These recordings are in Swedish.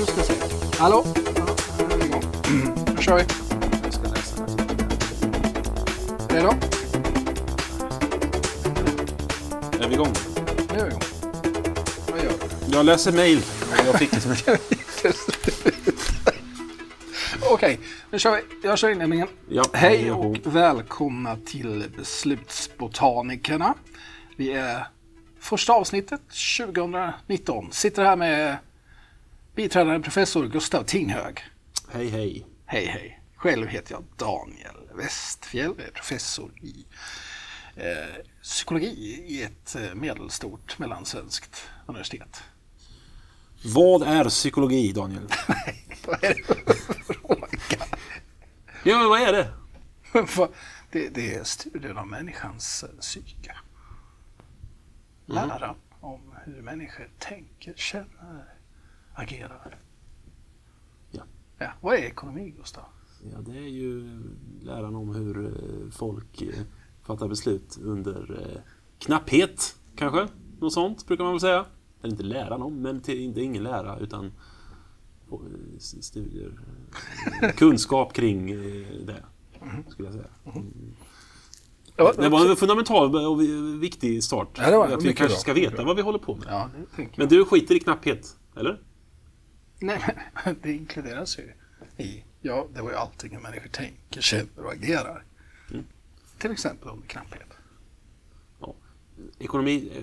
nu ska se. Hallå? Ja, nu kör vi. Jag ska läsa. Redo? Är vi igång? Nu är vi igång. Vad gör du? Jag läser mejl. Jag fick ett mejl. Okej, nu kör vi. Jag kör inledningen. Ja, Hej och välkomna till Beslutsbotanikerna. Vi är första avsnittet 2019. Sitter här med biträdande professor Gustav Tinghög. Hej, hej. Hej hej. Själv heter jag Daniel Westfjell. Är professor i eh, psykologi i ett eh, medelstort mellansvenskt universitet. Vad är psykologi, Daniel? Vad är det för fråga? Ja, men vad är det? Det, det är studien av människans eh, psyke. Lära om hur människor tänker, känner, agerar. Ja. Ja, vad är ekonomi, Gustav? Ja, det är ju läran om hur eh, folk eh, fattar beslut under eh, knapphet, kanske. Något sånt brukar man väl säga. Eller inte läran om, men det är ingen lära utan studier. Kunskap kring det, skulle jag säga. Ja, Det var en fundamental och viktig start. Ja, att vi kanske bra. ska veta vad vi håller på med. ja, Men du skiter i knapphet, eller? Nej, men det inkluderas ju i, ja, det var ju allting hur människor tänker, känner och agerar. Mm. Till exempel under knapphet. Ja. Ekonomi, eh,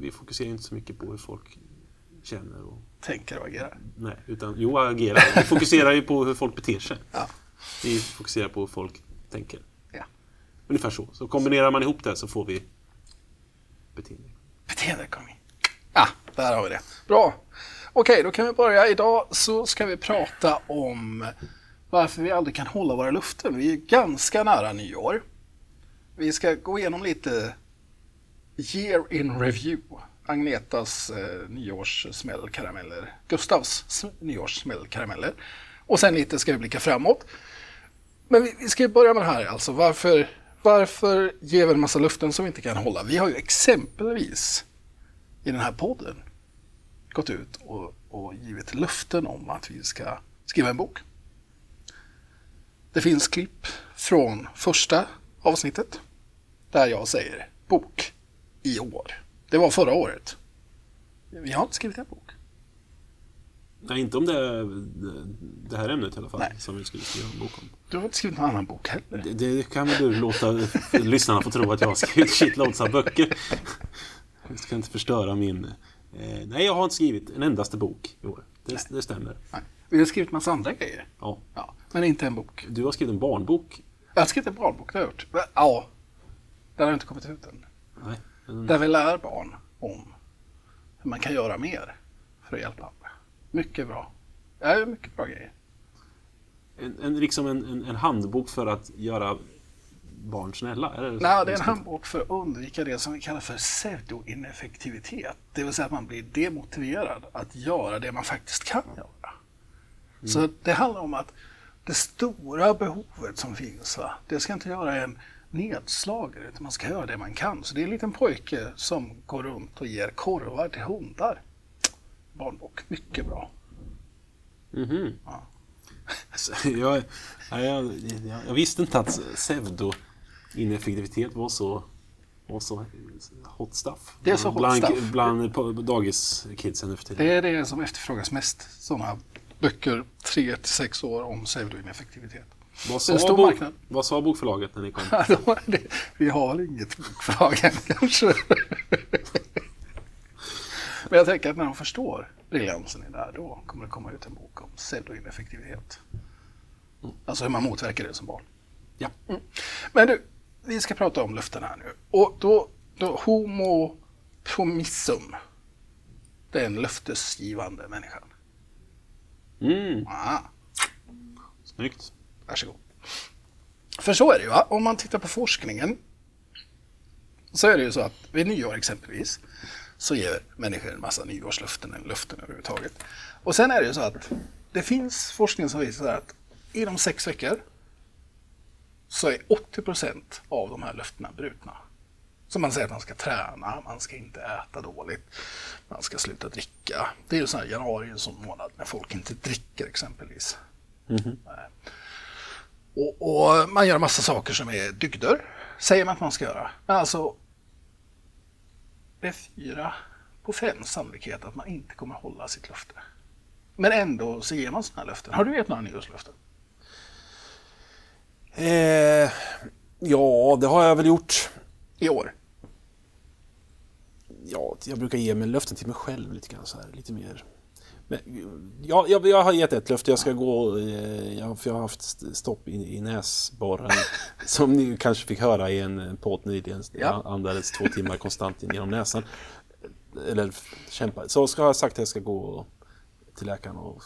vi fokuserar inte så mycket på hur folk känner och Tänker och agerar. nej, utan jo, agerar. Vi fokuserar ju på hur folk beter sig. Ja. Vi fokuserar på hur folk tänker. Ja. Ungefär så. Så kombinerar man ihop det så får vi beteende. Beteendeekonomi. Ja, där har vi det. Bra. Okej, då kan vi börja. Idag så ska vi prata om varför vi aldrig kan hålla våra luften. Vi är ganska nära nyår. Vi ska gå igenom lite year in review. Agnetas eh, nyårssmällkarameller, Gustavs nyårssmällkarameller. Och sen lite ska vi blicka framåt. Men vi, vi ska börja med det här alltså. Varför, varför ger vi en massa luften som vi inte kan hålla? Vi har ju exempelvis i den här podden gått ut och, och givit löften om att vi ska skriva en bok. Det finns klipp från första avsnittet där jag säger bok i år. Det var förra året. Vi har inte skrivit en bok. Nej, inte om det, det här ämnet i alla fall, Nej. som vi skulle skriva en bok om. Du har inte skrivit någon annan bok heller. Det, det kan väl du låta lyssnarna få tro att jag har skrivit shitloads av böcker. Jag ska inte förstöra min... Eh, nej, jag har inte skrivit en endaste bok i år. Det, det stämmer. Nej. Vi har skrivit massa andra grejer. Ja. Ja, men inte en bok. Du har skrivit en barnbok. Jag har skrivit en barnbok, det har jag gjort. Men, Ja, den har inte kommit ut än. Nej. En, Där vi lär barn om hur man kan göra mer för att hjälpa andra. Mycket bra. Ja, mycket bra grejer. en, en, liksom en, en handbok för att göra barn snälla? Är det Nej, det är en handbok för att undvika det som vi kallar för pseudoineffektivitet. Det vill säga att man blir demotiverad att göra det man faktiskt kan göra. Så det handlar om att det stora behovet som finns, va, det ska inte göra en nedslagare, utan man ska göra det man kan. Så det är en liten pojke som går runt och ger korvar till hundar. Barnbok, mycket bra. Mhm. Ja. Så jag, jag, jag, jag, visste inte att pseudo-ineffektivitet var så, var så hot stuff. Det är så hot bland, stuff. Bland dagiskidsen nu för tiden. Det är det som efterfrågas mest, sådana böcker 3 till 6 år om pseudoineffektivitet. Vad är en sa, stor bok, vad sa bokförlaget när ni kom? Vi har inget bokförlag än kanske. Men jag tänker att när de förstår briljansen i det här, då kommer det komma ut en bok om pseudoineffektivitet. Alltså hur man motverkar det som barn. Ja. Mm. Men du, vi ska prata om luften här nu. Och då, då homo promissum. Det är en löftesgivande människa. Mm, Ah. snyggt. Varsågod. För så är det ju, va? om man tittar på forskningen så är det ju så att vid nyår exempelvis så ger människor en massa nyårslöften eller löften överhuvudtaget. Och sen är det ju så att det finns forskning som visar att inom sex veckor så är 80 procent av de här löftena brutna. Så man säger att man ska träna, man ska inte äta dåligt, man ska sluta dricka. Det är ju så här, januari en sån månad när folk inte dricker exempelvis. Nej. Och, och man gör massa saker som är dygder, säger man att man ska göra. Men alltså, det är fyra på fem sannolikhet att man inte kommer hålla sitt löfte. Men ändå så ger man sådana här löften. Har du gett några nyårslöften? Eh, ja, det har jag väl gjort. I år? Ja, jag brukar ge mig löften till mig själv lite grann så här, lite mer. Men, ja, jag, jag har gett ett löfte. Jag ska gå, eh, jag, för jag har haft stopp i, i näsborren. som ni kanske fick höra i en podd nyligen. Ja. Andades två timmar konstant in genom näsan. Eller kämpa. Så ska jag sagt att jag ska gå till läkaren och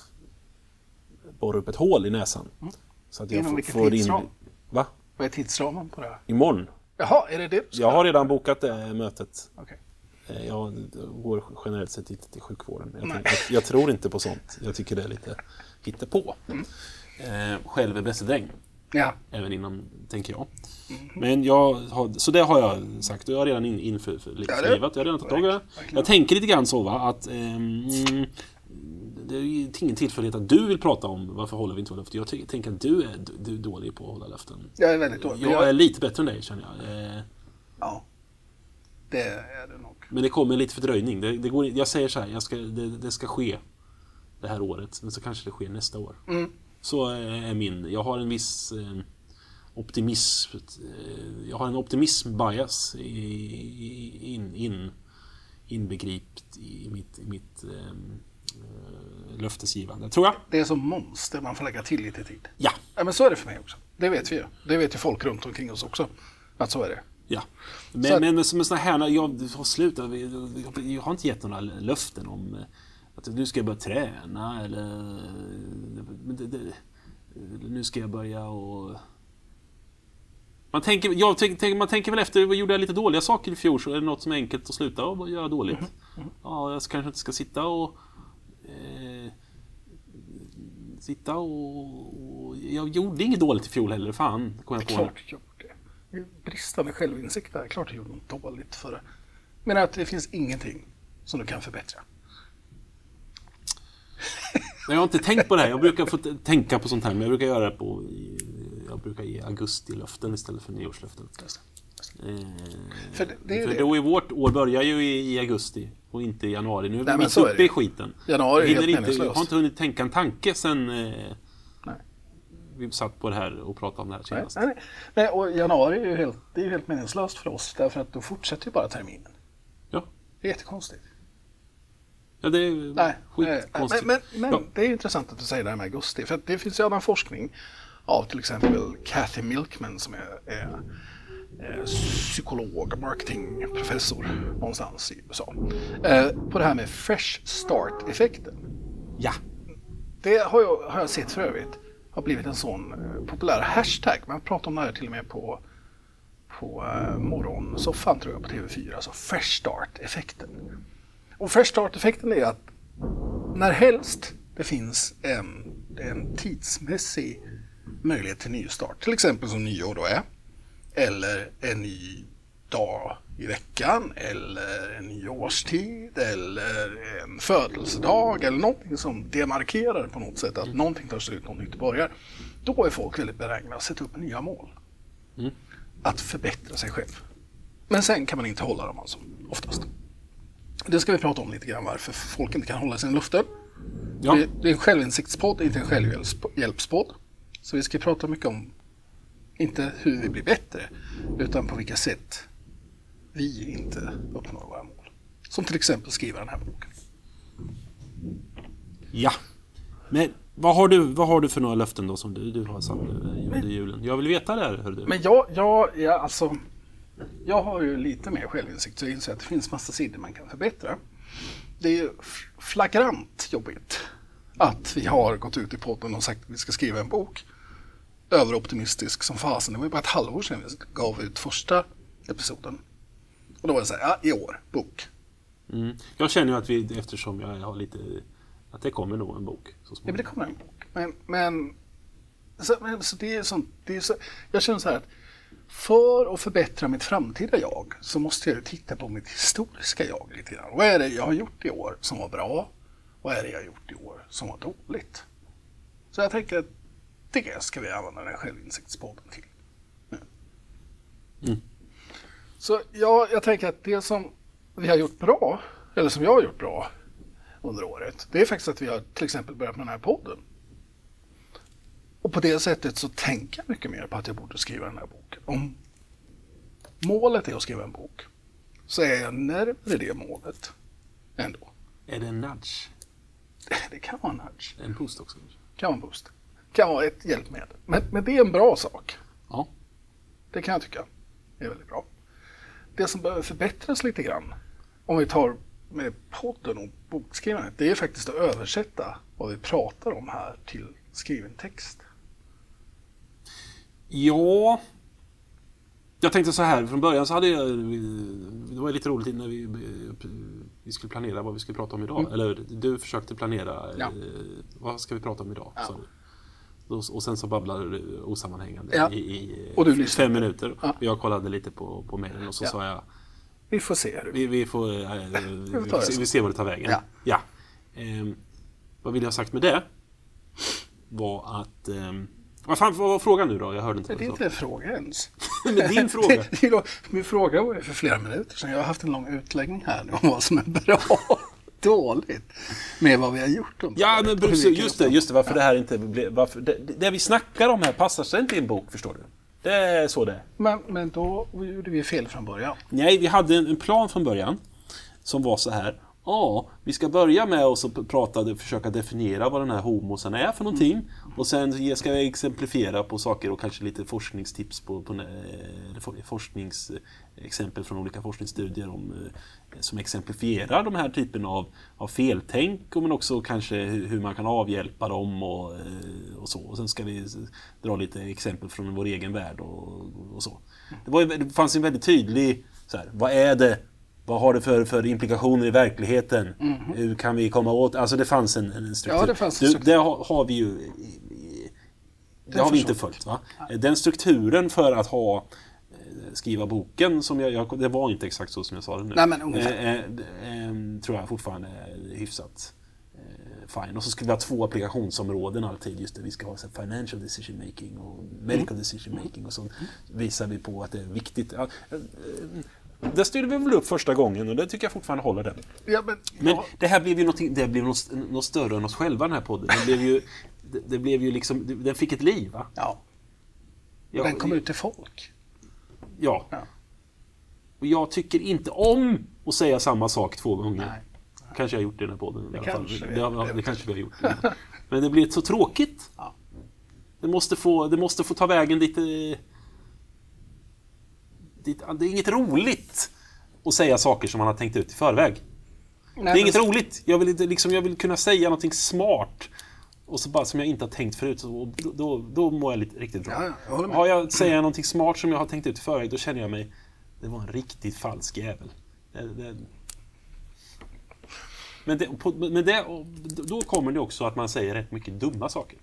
borra upp ett hål i näsan. Så att jag Inom får, får tidsram? Va? Vad är tidsramen på det här? Imorgon? Jaha, är det det Jag har redan bokat det mötet. Okej. Eh, Jag går generellt sett inte till sjukvården. Jag, Nej. tänk- jag, jag tror inte på sånt. Jag tycker det är lite hittepå. Eh, själv är bäste dräng. Ja, Även inom, tänker jag. Men jag har, så det har jag sagt och jag har redan in, inför för, Ja. Jag har redan tagit tag i det. Jag tänker lite grann så va, att mm, det är ju ingen tillfällighet att du vill prata om varför håller vi inte våra löften. Jag ty- tänker att du är, du är dålig på att hålla löften. jag är väldigt dålig. Jag är lite bättre än dig känner jag. Eh, Ja, det är det nog. Men det kommer lite fördröjning. Det, det går, jag säger så här, jag ska, det, det ska ske det här året, men så kanske det sker nästa år. Mm. Så eh, är min, jag har en viss eh, optimism, eh, jag har en optimism-bias i, i, in, in, inbegript i mitt, i mitt eh, löftesgivande, tror jag. Det är som moms, där man får lägga till lite tid. Ja, Ja, men så är det för mig också. Det vet vi ju. Det vet ju folk runt omkring oss också. Att så är det. ja. Så Men, att- men som en sån här, jag har slutat, jag, har inte gett några löften om eh, att nu ska jag börja träna eller nu ska jag börja och man tänker, jag tänker, man tänker väl efter, gjorde jag lite dåliga saker i fjol så är det något som är enkelt att sluta och göra dåligt. Ja, jag kanske inte ska sitta och eh, Sitta och, och... Jag gjorde inget dåligt i fjol heller, fan kom jag på. Klart du gjorde det. Det är bristande självinsikt där. Klart du gjorde något dåligt för det. Men att det finns ingenting som du kan förbättra. Jag har inte tänkt på det här. Jag brukar få tänka på sånt här, men jag brukar göra det på... Jag brukar ge augustilöften istället för nyårslöften. Eh, För det- för det. då är vårt år börjar ju i, i augusti och inte i januari. Nu är vi men mitt uppe i skiten. Januari är Jag, helt inte, jag har inte hunnit tänka en tanke sen eh, Nej. vi satt på det här och pratade om det här Nej, senast. nej, nej. nej, och januari är ju helt, det är ju helt meningslöst för oss. Därför att då fortsätter ju bara terminen. Ja. Det är jättekonstigt. ja, det är Nej, nej, skitkonstigt. men, men, men Ja. det är intressant att du säger det här med augusti. För det finns ju annan forskning av till exempel Kathy Milkman som är, är psykolog, marketingprofessor någonstans i USA. Eh, på det här med fresh start-effekten. Ja. Det har jag, har jag sett för övrigt har blivit en sån eh, populär hashtag. Man pratar om det här till och med på, på eh, morgonsoffan tror jag på TV4. Alltså fresh start-effekten. Och fresh start-effekten är att när helst det finns en, en tidsmässig möjlighet till nystart, till exempel som nyår då är, eller en ny dag i veckan, eller en ny årstid, eller en födelsedag, eller någonting som demarkerar på något sätt att någonting tar slut, någonting börjar. Då är folk väldigt benägna att sätta upp nya mål. Att förbättra sig själv. Men sen kan man inte hålla dem alltså, oftast. Det ska vi prata om lite grann varför folk inte kan hålla sina löften. Ja. Det, det är en självinsiktspodd, inte en självhjälpspodd. Så vi ska prata mycket om, inte hur vi blir bättre, utan på vilka sätt vi inte uppnår våra mål. Som till exempel skriva den här boken. Ja. Men vad har, du, vad har du för några löften då som du, du har satt nu under julen? Jag vill veta det här, hör du. Men jag, jag, jag, alltså, jag har ju lite mer självinsikt så jag inser att det finns massa sidor man kan förbättra. Det är ju flagrant jobbigt att vi har gått ut i podden och sagt att vi ska skriva en bok. Överoptimistisk som fasen. Det var ju bara ett halvår sedan vi gav ut första episoden. Och då var det så här, ja, i år, bok. Mm. Jag känner ju att vi, eftersom jag har lite... Att det kommer nog en bok så Ja, men det kommer en bok. Men, men, så, men så det är sånt, det är så, jag känner så här att för att förbättra mitt framtida jag så måste jag titta på mitt historiska jag lite grann. Vad är det jag har gjort i år som var bra? Vad är det jag har gjort i år som var dåligt? Så jag tänker att det ska vi använda den här självinsiktspodden till. Mm. Så ja, jag tänker att det som vi har gjort bra, eller som jag har gjort bra under året, det är faktiskt att vi har till exempel börjat med den här podden. Och på det sättet så tänker jag mycket mer på att jag borde skriva den här boken. Om målet är att skriva en bok så är jag närmare det målet ändå. Är det en nudge? Det kan vara en nudge, En boost också? kanske? kan vara en boost, kan vara ett hjälpmedel. Men, men det är en bra sak. Ja. Det kan jag tycka är väldigt bra. Det som behöver förbättras lite grann, om vi tar med podden och bokskrivandet, det är faktiskt att översätta vad vi pratar om här till skriven text. Ja... Jag tänkte så här, från början så hade jag... Det var lite roligt när vi, vi skulle planera vad vi skulle prata om idag. Eller du försökte planera. Mm. Ja. eh, Vad ska vi prata om idag? Ja. Och- sen så babblade du osammanhängande Ja. i, i fem minuter. Ja. Jag kollade lite på, på mejlen och så Ja. sa jag Vi får se hur vi, vi, får, vi, får vi, se- vi ser det tar vägen. Ja. Ehm, vad vill jag ha sagt med det? Var att... ehm, vad fan vad var frågan nu då? Jag hörde inte Det är inte en fråga ens. Men din fråga. Det- det Min fråga var för flera minuter sedan. Jag har haft en lång utläggning här nu om vad som är bra dåligt med vad vi har gjort. under Ja, men Bruce, just det, just det, varför det här inte blev... Varför, det, det vi snackar om här passar sig inte i en bok, förstår du. Det är så det är. Men, men då gjorde vi fel från början. Nej, vi hade en, en plan från början som var så här. Ja, vi ska börja med att prata, försöka definiera vad den här homosen är för någonting. Och sen ska jag exemplifiera på saker och kanske lite forskningstips på, på eh, for- forskningsexempel från olika forskningsstudier om, eh, som exemplifierar de här typen av, av feltänk och men också kanske hur, man kan avhjälpa dem och, eh, och så. Och sen ska vi dra lite exempel från vår egen värld och, och så. Det, var, det fanns en väldigt tydlig, så här, vad är det vad har det för, för implikationer i verkligheten? Hur kan vi komma åt... Alltså det fanns en, en struktur. Ja, det fanns en Du, struktur. Det har, har vi ju... Det har vi inte följt. Va? Den strukturen för att ha eh, skriva boken, som jag, jag, det var inte exakt så som jag sa det nu. Nej, men ungefär. Eh, eh, eh, tror jag fortfarande är hyfsat eh, fine. Och så skulle vi ha två applikationsområden alltid. Just det, vi ska ha så financial decision making och medical decision making och så visar vi på att det är viktigt. Ja, det styrde vi väl upp första gången och det tycker jag fortfarande håller den. Ja, men, Men ja, det här blev ju någonting, det blev något, något större än oss själva den här podden. Det blev ju, det, det blev ju liksom, det- den fick ett liv va? ja, Jag- den kom ut till folk. Ja. Ja. Och jag tycker inte om att säga samma sak två gånger. Nej. Kanske jag har gjort det i den här podden. i alla fall. kanske vi det, det, det kanske vi har gjort. Men det blir så tråkigt. Ja. Det, måste få, det måste få ta vägen dit... dit det är inget roligt att säga saker som man har tänkt ut i förväg. Nej, Det är inget men- roligt. Jag vill, liksom, jag vill kunna säga någonting smart. Och så bara som jag inte har tänkt förut. Så, och då, då, då mår jag lite, riktigt bra. Ja, ja, jag håller med. Har jag, säger jag någonting smart som jag har tänkt ut i förväg, då känner jag mig... Det var en riktigt falsk jävel. Det, det, men det, på, men det, då kommer det också att man säger rätt mycket dumma saker.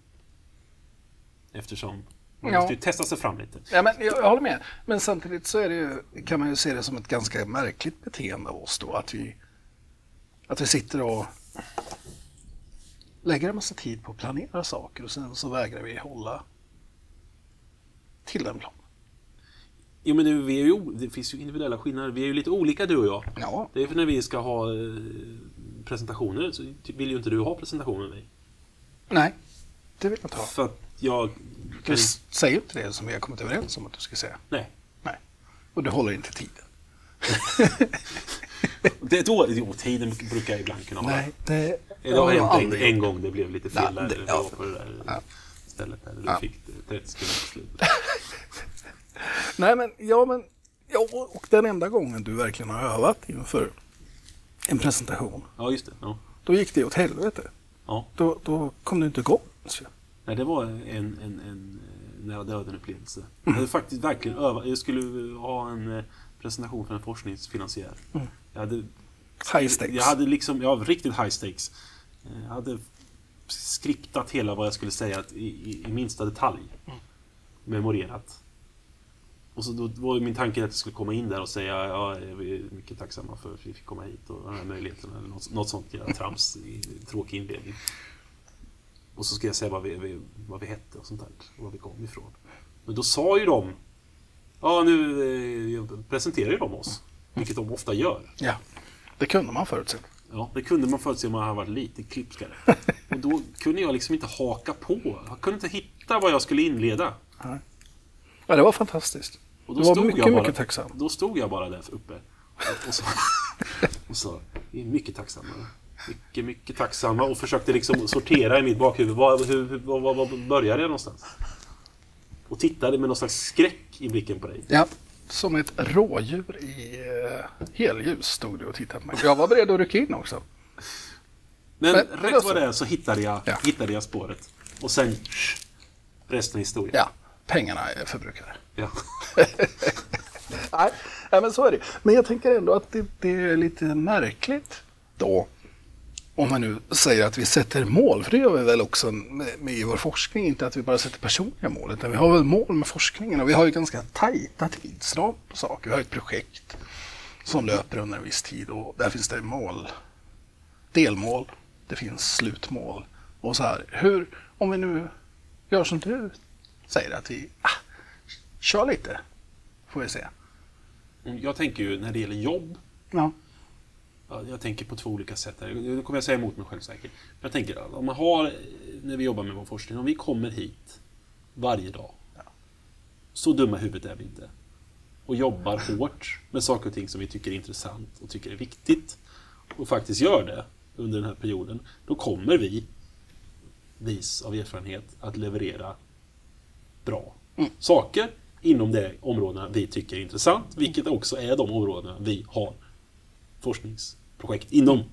Eftersom man Ja. måste ju testa sig fram lite. Ja, men jag, jag håller med. Men samtidigt så är det ju, kan man ju se det som ett ganska märkligt beteende av oss då. Att vi, att vi sitter och lägger en massa tid på att planera saker och sen så vägrar vi hålla till den planen. Jo men det, vi är ju, det finns ju individuella skillnader. Vi är ju lite olika du och jag. Ja, Det är för när vi ska ha eh, presentationer så vill ju inte du ha presentationer med mig. nej, det vill jag inte ha. För jag... Du Kan, säger inte det som vi har kommit överens om att du ska säga. nej. Nej. Och du håller inte tiden. Det är då, jo, tiden brukar jag ibland kunna hålla. Nej, det Det har hänt en, en gång det blev lite fel Nej, där. det- ja. på det där Ja. stället där du Ja. fick 30 sekunder på slutet. Nej, men ja, men ja, och den enda gången du verkligen har övat inför en presentation, Ja, just det. Ja. då gick det åt helvete. Ja. Då, då kom du inte igång. Nej, det var en, en, en eh, nära döden-upplevelse. Jag hade faktiskt verkligen övat. Jag skulle ha en eh, presentation för en forskningsfinansiär. Jag hade High stakes. Jag hade liksom, ja, riktigt high stakes. Jag hade skriptat hela vad jag skulle säga i, i, i minsta detalj. Memorerat. Och så då var min tanke att jag skulle komma in där och säga ja, vi är mycket tacksamma för att vi fick komma hit och den här möjligheten eller något, något sånt jävla trams i tråkig inledning. Och så ska jag säga vad vi, vi, vad vi hette och sånt där och var vi kom ifrån. Men då sa ju de Ja, nu eh, presenterar ju de oss. Vilket de ofta gör. Ja, det kunde man förutse. Ja, det kunde man förutse om man hade varit lite klipskare. Och då kunde jag liksom inte haka på. Jag kunde inte hitta vad jag skulle inleda. Ja, det var fantastiskt. Och Du var stod mycket, jag bara, mycket tacksam. Då stod jag bara där uppe och, så, och sa vi är mycket tacksamma. Mycket, mycket tacksamma och försökte liksom sortera i mitt bakhuvud. Var, hur, var, var, var började jag någonstans? Och tittade med någon slags skräck i blicken på dig. Ja, som ett rådjur i uh, helljus stod du och tittade på mig. Jag var beredd att rycka in också. Men, Men- rätt vad det är så hittade jag, Ja. hittade jag spåret. Och sen resten är historia. Ja, pengarna är förbrukade. Ja. Nej, men så är det. Men jag tänker ändå att det, det är lite märkligt då. Om man nu säger att vi sätter mål, för det gör vi väl också med, i vår forskning, inte att vi bara sätter personliga mål, utan vi har väl mål med forskningen och vi har ju ganska tajta tidsram på saker. Vi har ett projekt som löper under en viss tid och där finns det mål, delmål, det finns slutmål och så här. Hur, om vi nu gör som du säger, att vi ah, kör lite, får vi se. Jag tänker ju när det gäller jobb Ja. Ja, jag tänker på två olika sätt här. Nu kommer jag säga emot mig själv säkert. Jag tänker, om man har, när vi jobbar med vår forskning, om vi kommer hit varje dag. Så dumma i huvudet är vi inte. Och jobbar hårt med saker och ting som vi tycker är intressant och tycker är viktigt. Och faktiskt gör det under den här perioden. Då kommer vi, vis av erfarenhet, att leverera bra saker inom de områdena vi tycker är intressant. Vilket också är de områdena vi har forskningsprojekt inom.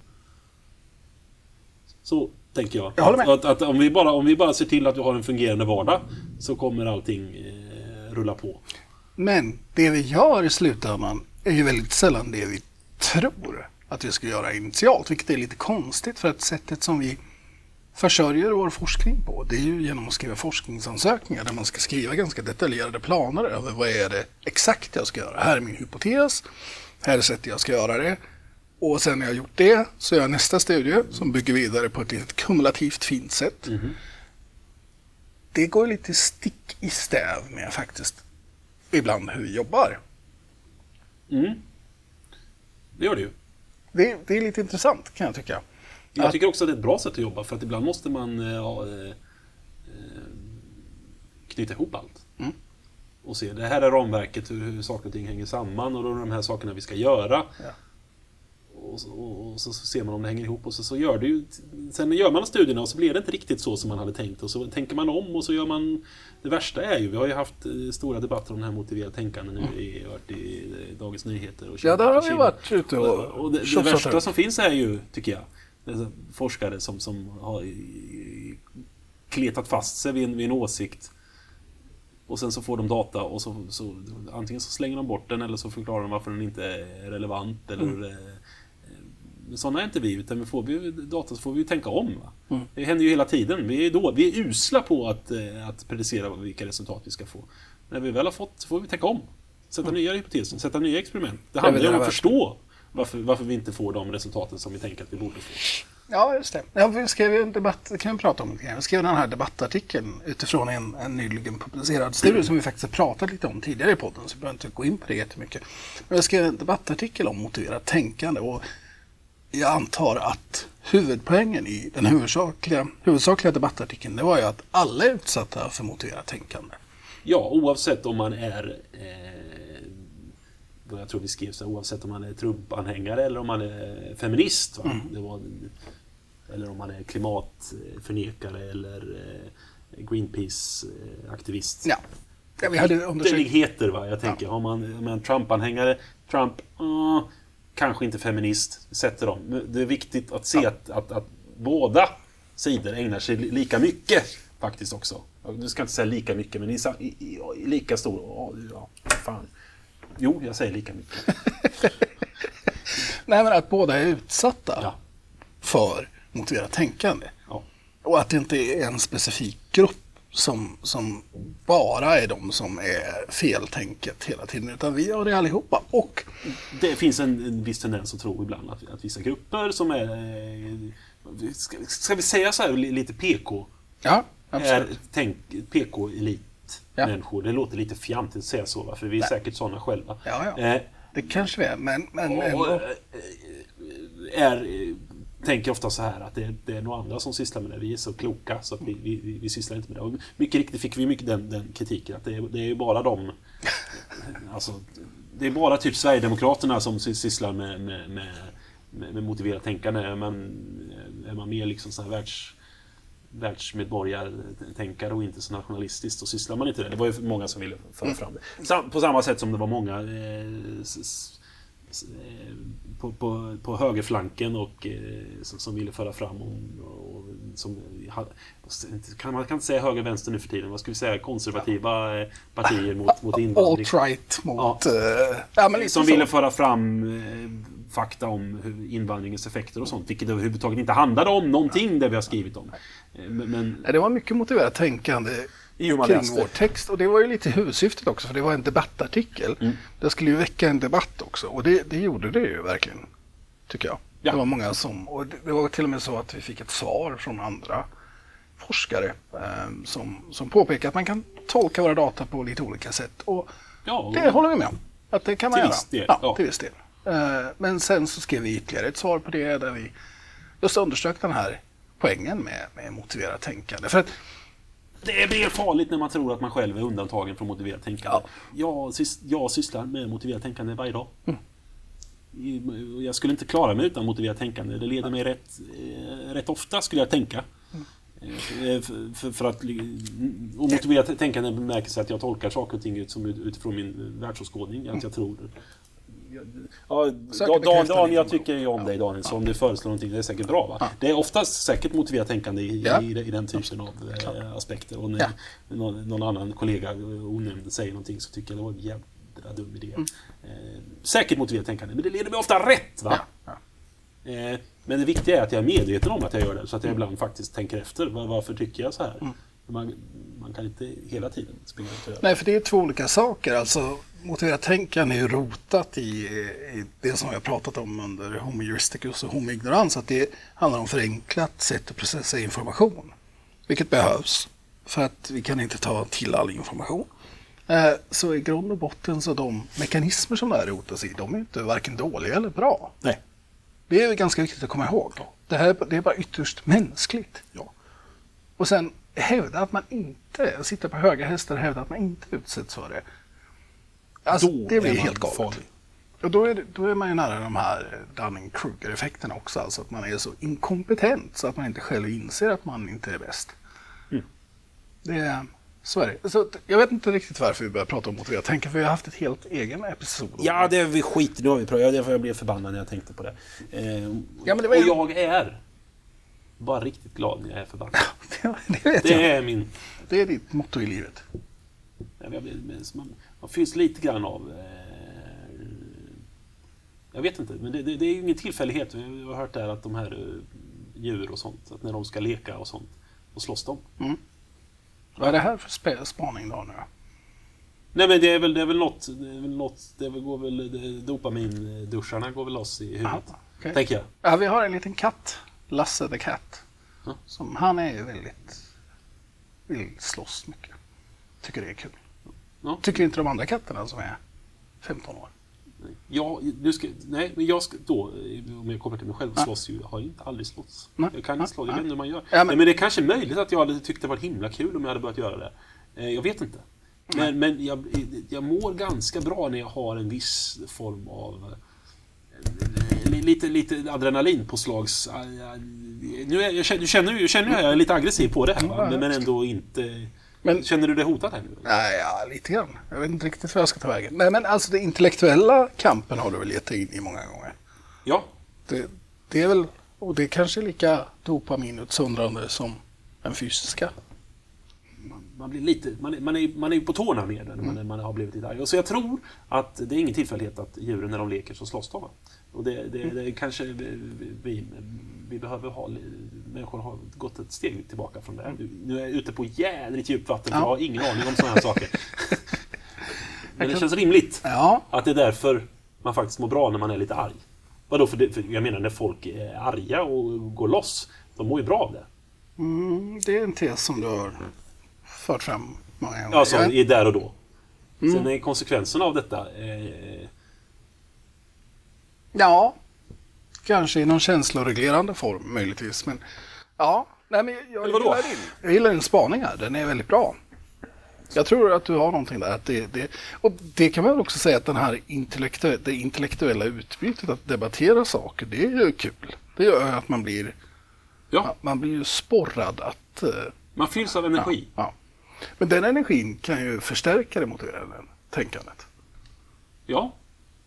Så tänker jag. Jag håller med. Att, att, om, vi bara, om vi bara ser till att vi har en fungerande vardag så kommer allting eh, rulla på. Men det vi gör i slutändan är ju väldigt sällan det vi tror att vi ska göra initialt, vilket är lite konstigt för att sättet som vi försörjer vår forskning på, det är ju genom att skriva forskningsansökningar där man ska skriva ganska detaljerade planer över vad är det exakt jag ska göra. Här är min hypotes, här är sättet jag ska göra det. Och sen när jag gjort det så gör jag nästa studie som bygger vidare på ett litet kumulativt fint sätt. Det går lite stick i stäv med faktiskt ibland hur vi jobbar. Mm. Det gör det ju. Det, det är lite intressant kan jag tycka. Jag Att- tycker också att det är ett bra sätt att jobba för att ibland måste man eh, ja, eh, eh, knyta ihop allt. Mm. Och se, det här är ramverket, hur, hur saker och ting hänger samman och då är de här sakerna vi ska göra. Ja. Och, så- och, och så ser man om det hänger ihop och så, så gör det ju... Sen gör man studierna och så blir det inte riktigt så som man hade tänkt och så tänker man om och så gör man... Det värsta är ju, vi har ju haft eh, stora debatter om det här motiverade tänkande nu i, i eh, Dagens Nyheter. Och Ja, där har vi Kina. varit ute och, Och, det, det värsta som finns är ju, tycker jag, forskare som, som har kletat fast sig vid en, vid en åsikt. Och sen så får de data och så, så antingen så slänger de bort den eller så förklarar de varför den inte är relevant. Eller, Mm. Men sådana är inte vi, utan vi får vi data så får vi ju tänka om. Va? Mm. Det händer ju hela tiden. Vi är, då, vi är usla på att, eh, att predicera vilka resultat vi ska få. När vi väl har fått så får vi tänka om. Sätta nya hypoteser, sätta nya experiment. Det handlar ju om det att förstå varför, varför vi inte får de resultaten som vi tänker att vi borde få. Ja, just det. Ja, vi skrev en debatt, det kan vi prata om grann. Vi skrev den här debattartikeln utifrån en, en nyligen publicerad studie som vi faktiskt har pratat lite om tidigare i podden, så vi behöver inte gå in på det jättemycket. Men jag skrev en debattartikel om motiverat tänkande och jag antar att huvudpoängen i den huvudsakliga, huvudsakliga debattartikeln det var ju att alla är utsatta för motiverat tänkande. Ja, oavsett om man är... Eh, jag tror vi skrev så här, oavsett om man är Trump-anhängare eller om man är feminist. Va? Det var, eller om man är klimatförnekare eller eh, Greenpeace-aktivist. Ja, ja vi hade undersökt Ytterligheter, va? Jag tänker, har man, man Trump-anhängare, Trump, uh, kanske inte feminist, sätter dem. Det är viktigt att se att, att, att båda sidor ägnar sig li- lika mycket faktiskt också. Du ska inte säga lika mycket, men i, i, i, lika stor... Ja, ja, fan. Jo, jag säger lika mycket. Nej, men att båda är utsatta Ja. för motiverat tänkande. Ja. Och att det inte är en specifik grupp som, som bara är de som är feltänket hela tiden, utan vi har det allihopa. Och Det finns en, en viss tendens att tro ibland att, att vissa grupper som är... eh, Ska, ska vi säga så här li- lite PK? ja, Är absolut. tänk, PK-elit-människor. Det låter lite fjantigt att säga så, för vi är Nej. säkert sådana själva. Ja, ja. Eh, Det kanske vi är, men, men och, ändå. eh, är, tänker ofta så här att det, det är nog andra som sysslar med det. Vi är så kloka så att vi, vi, vi, sysslar inte med det. Och mycket riktigt fick vi mycket den, den kritiken att det är, det är ju bara de alltså, Det är bara typ Sverigedemokraterna som sysslar med, med, med, med, med motiverat tänkande. Är man, är man mer liksom så här världs, världsmedborgartänkare och inte så nationalistiskt då sysslar man inte med det. Det var ju många som ville föra fram det. På samma sätt som det var många eh, på, på, på högerflanken och eh, som, som ville föra fram om, och, som, kan man kan inte säga höger vänster nu för tiden. Vad ska vi säga? Konservativa eh, partier mot, mot invandring. Alt-right mot... Ja. eh, ja, Som så. ville föra fram eh, fakta om invandringens effekter och sånt, vilket överhuvudtaget inte handlade om någonting det vi har skrivit om. Eh, Men, men Det var mycket motiverat tänkande i hur man kring läste. vår text. Och det var ju lite huvudsyftet också, för det var en debattartikel. Mm. Det skulle ju väcka en debatt också. Och det, det gjorde det ju verkligen, tycker jag. Ja. Det var många som... Och det, det var till och med så att vi fick ett svar från andra forskare eh, som, som påpekar att man kan tolka våra data på lite olika sätt. Och Ja, det håller vi med om. Att det kan man Till göra. viss del, Ja, ja. till viss del. Eh, Men sen så skrev vi ytterligare ett svar på det där vi just underströk den här poängen med, med motiverat tänkande. För att Det blir farligt när man tror att man själv är undantagen från motiverat tänkande. Jag, sys- jag sysslar med motiverat tänkande varje dag. Mm. Jag skulle inte klara mig utan motiverat tänkande. Det leder mig rätt, eh, rätt ofta, skulle jag tänka. Mm. Eh, För, för, för att, och motiverat tänkande bemärkelse att jag tolkar saker och ting ut- som ut- utifrån min världsåskådning. Att jag tror... Ja, Dan, Dan, jag tycker ju om dig Daniel, så om du föreslår någonting, det är säkert bra. Va? Det är oftast säkert motiverat tänkande i, Ja. i, i den typen av eh, aspekter. Och när Ja. någon, någon annan kollega onämnd säger någonting så tycker jag det var en jävla dum idé. Eh, säkert motiverat tänkande, men det leder mig ofta rätt. Va? Ja, Eh, men det viktiga är att jag är medveten om att jag gör det, så att jag ibland faktiskt tänker efter. Var, varför tycker jag så här? Man, man kan inte hela tiden springa göra. Nej, för det är två olika saker. Alltså, motiverat tänkande är ju rotat i, i det som vi har pratat om under Homo juristicus och Homo ignorans. Att det handlar om förenklat sätt att processa information. Vilket behövs. För att vi kan inte ta till all information. Eh, Så i grund och botten så de mekanismer som det här rotas i, de är inte varken dåliga eller bra. Nej. Det är ganska viktigt att komma ihåg. Det här det är bara ytterst mänskligt. Ja. Och sen hävda att man inte, sitta på höga hästar och hävda att man inte utsätts för det. Alltså, Då det är blir man helt galet. farlig. Och då är, det- då är man ju nära de här Dunning-Kruger-effekterna också. Alltså att man är så inkompetent så att man inte själv inser att man inte är bäst. Mm. Det är, så är det. Så jag vet inte riktigt varför vi börjar prata om motiverat tänka, för vi har haft ett helt egen episod. Ja, det är vi skit nu har vi pratat. Jag, jag blev förbannad när jag tänkte på det. Eh, Ja, men det var och jag är bara riktigt glad när jag är förbannad. det, det vet Det jag. är min... Det är ditt motto i livet. Jag blir, man, man fylls lite grann av... Eh, jag vet inte, men det, det, det är ju ingen tillfällighet. Jag har hört där att de här eh, djur och sånt, att när de ska leka och sånt, då slåss de. Vad är det här för spaning då nu? Nej men det är väl, det är väl något, det är väl något, det går väl, det- dopaminduscharna går väl loss i huvudet. Aha, okej. Tänker jag. Ja, vi har en liten katt, Lasse the Cat. Som, han är ju väldigt, vill slåss mycket. Tycker det är kul. Ja. Tycker inte de andra katterna som är 15 år. Ja, nu ska, nej, men jag ska då, om jag kommer till mig själv, Ja. slåss ju, har ju inte aldrig slåss. Nej. Jag kan Nej. inte slå, jag vet Nej. inte hur man gör. Ja, men- men... men det är kanske möjligt att jag hade tyckt det var himla kul om jag hade börjat göra det. Eh, Jag vet inte. Men, men jag, jag mår ganska bra när jag har en viss form av eh, li- lite, lite adrenalinpåslags... eh, Nu, är, jag känner, du känner, du känner jag är lite aggressiv på det här, va? men, men jag ändå inte... Men- Känner du dig hotad här nu? Nej, ja, lite grann. Jag vet inte riktigt vad jag ska ta vägen. Nej, men alltså den intellektuella kampen har du väl gett dig in i många gånger. Ja, Det, det är väl, och det är kanske lika dopaminutsöndrande som den fysiska. man blir lite, man man är, man är på tårna mer när man, man har blivit lite arg. Så jag tror att det är ingen tillfällighet att djuren när de leker så slåss de. Och det, det, det är kanske vi, vi, vi behöver ha människor har gått ett steg tillbaka från det. Nu, nu är jag ute på jädrigt djupt vatten, för Ja. jag har ingen aning om sådana här saker. Men det känns rimligt Ja, att det är därför man faktiskt mår bra när man är lite arg. Vadå, för, det, för jag menar när folk är arga och går loss, de mår ju bra av det. mm, det är en tes som du har fört fram många gånger. Ja. i där och då. Sen är konsekvenserna av detta eh, Ja, kanske i någon känsloreglerande form möjligtvis. Men ja, nej, men jag, gillar din, jag gillar din spaning här. Den är väldigt bra. Jag tror att du har någonting där. Att det, det, och det kan man väl också säga att den här intellektu det intellektuella utbytet, att debattera saker, det är ju kul. Det gör att man blir, Ja, man blir ju sporrad att... eh, man fylls av energi. Ja. Men den energin kan ju förstärka det motiverande tänkandet. Ja.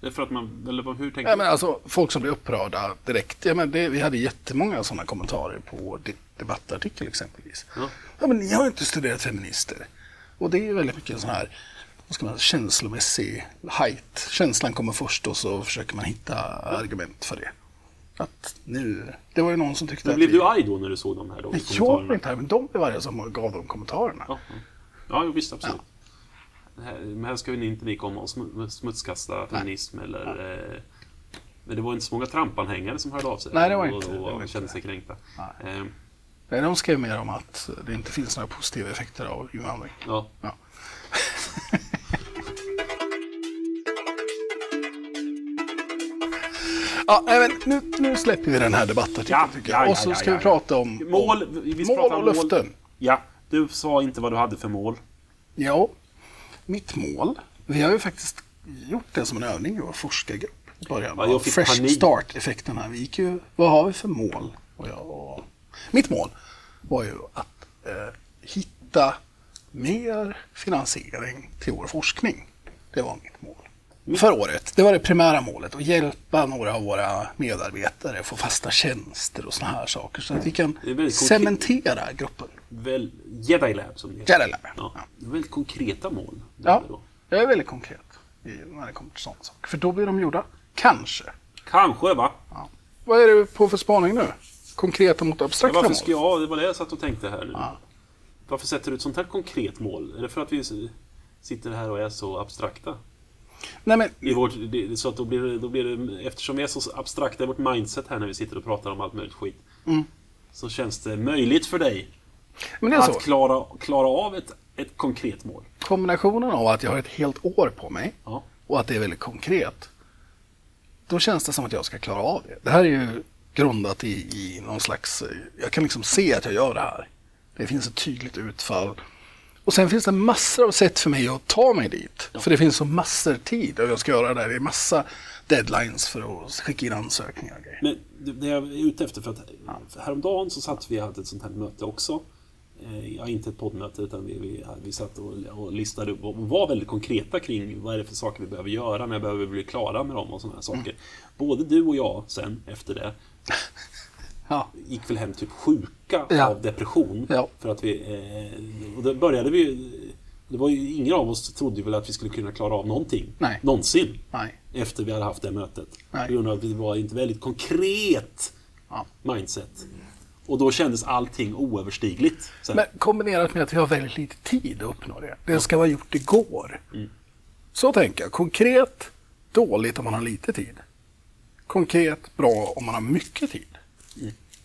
Det är för att man... Eller hur tänker Ja, men alltså, folk som blir upprörda direkt. Ja, men det, vi hade jättemånga sådana kommentarer på din debattartikel exempelvis. Ja. Ja, men ni har ju inte studerat feminister. Och det är väldigt mycket sån här vad ska man, känslomässig height. Känslan kommer först och så försöker man hitta argument för det. Att nu, det var ju någon som tyckte Men att blev vi, du arg då när du såg de här då, Nej, jag blev inte här, men de blev arga som gav de kommentarerna. Ja, ja. ja visst, absolut. Här, men här ska vi inte vi komma och sm- smutskasta feminism eller... Eh, men det var inte så många Trump-anhängare som hörde av sig. Nej, det var inte och, och inte kände sig kränkta. Nej. Eh, Nej, De skrev mer om att det inte finns några positiva effekter av invandring. ja. Ja. Ja, nej, men nu, nu släpper vi den här debattartikeln Ja, jag. ja, och så ja, ska ja, vi ja. prata om Mål, om vi mål och om mål. löften. Ja, du sa inte vad du hade för mål. Ja, mitt mål. Vi har ju faktiskt gjort det som en övning i vår forskargrupp. Början Ja, jag fick Fresh panik. Start-effekten här. Vi gick ju, vad har vi för mål? Och jag, och, mitt mål var ju att eh, hitta mer finansiering till vår forskning. Det var mitt mål. För året. Det var det primära målet. Att hjälpa några av våra medarbetare få fasta tjänster och såna här saker. Så att vi kan cementera gruppen. Väl, Jedi Lab som det heter. Jedi Lab. Ja. Ja. Det är väldigt konkreta mål. Ja, Då. jag är väldigt konkret när det kommer till sådana saker. För då blir de gjorda. Kanske. Kanske, va? Ja. Vad är det på för spaning nu? Konkreta mot Ja, abstrakta varför mål? ska jag... Det var det jag satt och tänkte här nu. Ja. Varför sätter du ett sånt här konkret mål? Är det för att vi sitter här och är så abstrakta? Nej, men, I vårt, det, så att då blir, det, då blir det, eftersom vi är så abstrakta i vårt mindset här när vi sitter och pratar om allt möjligt skit. Mm. Så känns det möjligt för dig är så. att klara, klara av ett, ett konkret mål. Kombinationen av att jag har ett helt år på mig Ja. och att det är väldigt konkret. Då känns det som att jag ska klara av det. Det här är ju grundat i, i någon slags... Jag kan liksom se att jag gör det här. Det finns ett tydligt utfall. Och sen finns det massor av sätt för mig att ta mig dit. För det finns så massor tid och jag ska göra det. här. Det är massa deadlines för att skicka in ansökningar och grejer. Men det, jag är ute efter för att för häromdagen så satt vi och hade ett sånt här möte också. Eh, Ja, inte ett poddmöte utan vi, vi, vi satt och, och listade upp och var väldigt konkreta kring vad är det för saker vi behöver göra, när behöver vi bli klara med dem och sådana här saker. Både du och jag sen efter det Ja. gick väl hem typ sjuka Ja. av depression. Ja. För att vi, eh, och då började vi det var ju ingen av oss trodde väl att vi skulle kunna klara av någonting. Nej. Någonsin. Nej. Efter vi hade haft det mötet. Nej. På grund av att det var inte väldigt konkret mindset. Och då kändes allting oöverstigligt. Sen. Men kombinerat med att vi har väldigt lite tid att uppnå det. Det ska vara gjort igår. Så tänker jag. Konkret, dåligt om man har lite tid. Konkret, bra om man har mycket tid.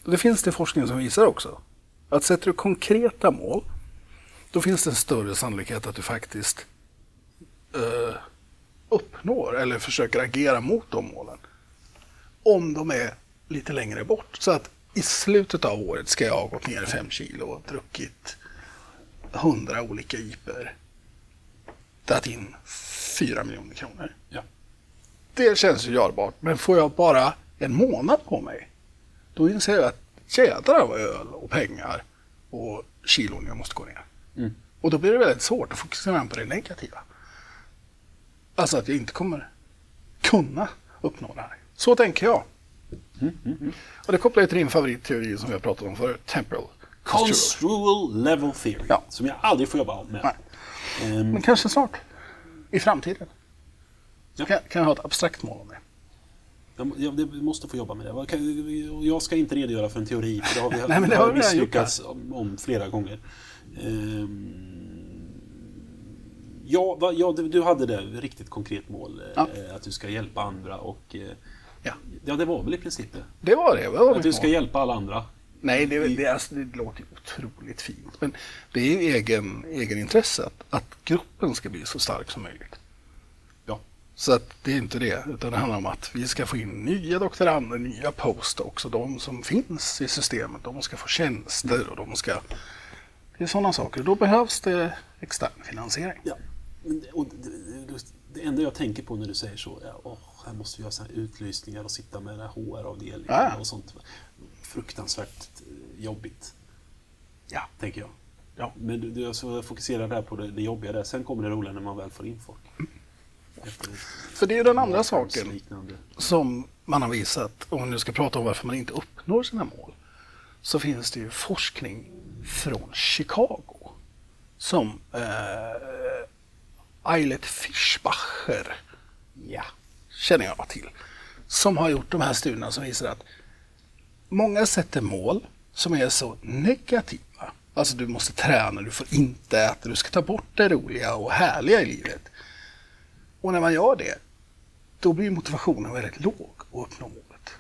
Och det finns det forskning som visar också. Att sätter du konkreta mål, då finns det en större sannolikhet att du faktiskt eh, uppnår eller försöker agera mot de målen. Om de är lite längre bort. Så att i slutet av året ska jag ha gått ner 5 kilo och druckit 100 olika IPer. Dragit in 4 miljoner kronor. Ja. Det känns ju görbart. Men får jag bara en månad på mig, då inser jag att jädrar vad öl och pengar och kilon jag måste gå ner. Mm. Och då blir det väldigt svårt att fokusera på det negativa. Alltså att jag inte kommer kunna uppnå det här. Så tänker jag. Mm, Och det kopplar ju till din favoritteori som vi har pratat om förut, temporal construal. Level theory. Ja. Som jag aldrig får jobba med. Ehm, Men kanske snart. I framtiden. Ja. kan, kan jag ha ett abstrakt mål om det. Jag, måste få jobba med det. Jag ska inte redogöra för en teori, för det har vi, Nej, men det har misslyckats om, om flera gånger. Ehm, ja, va, ja, du, du hade det, riktigt konkret mål. eh, Ja. Att du ska hjälpa andra och... Ja. Ja, det var väl i princip det. Det var det. det var Att du ska mål. hjälpa alla andra. Nej, det, det, alltså, det låter otroligt fint. Men det är ju egen, egen intresse att, att gruppen ska bli så stark som möjligt. Ja. Så att det är inte det, utan det handlar om att vi ska få in nya doktorander, nya postdocs och de som finns i systemet, de ska få tjänster och de ska... Det är sådana saker. Då behövs det extern finansiering. Ja. Och det, det, det enda jag tänker på när du säger så är åh, här måste vi ha här utlysningar och sitta med HR-avdelningen Ja, och sånt. Fruktansvärt eh, jobbigt, Ja. tänker jag. Ja. Men du, du är så fokuserad där på det, det jobbiga där. Sen kommer det roliga när man väl får in folk. Efter För det är ju den andra saken liknande. som man har visat, om vi nu ska prata om varför man inte uppnår sina mål, så finns det ju forskning från Chicago som eh, Eilert Fischbacher, ja, känner jag till, som har gjort de här studierna som visar att många sätter mål som är så negativa. Alltså du måste träna, du får inte äta, du ska ta bort det roliga och härliga i livet. Och när man gör det, då blir motivationen väldigt låg att uppnå målet.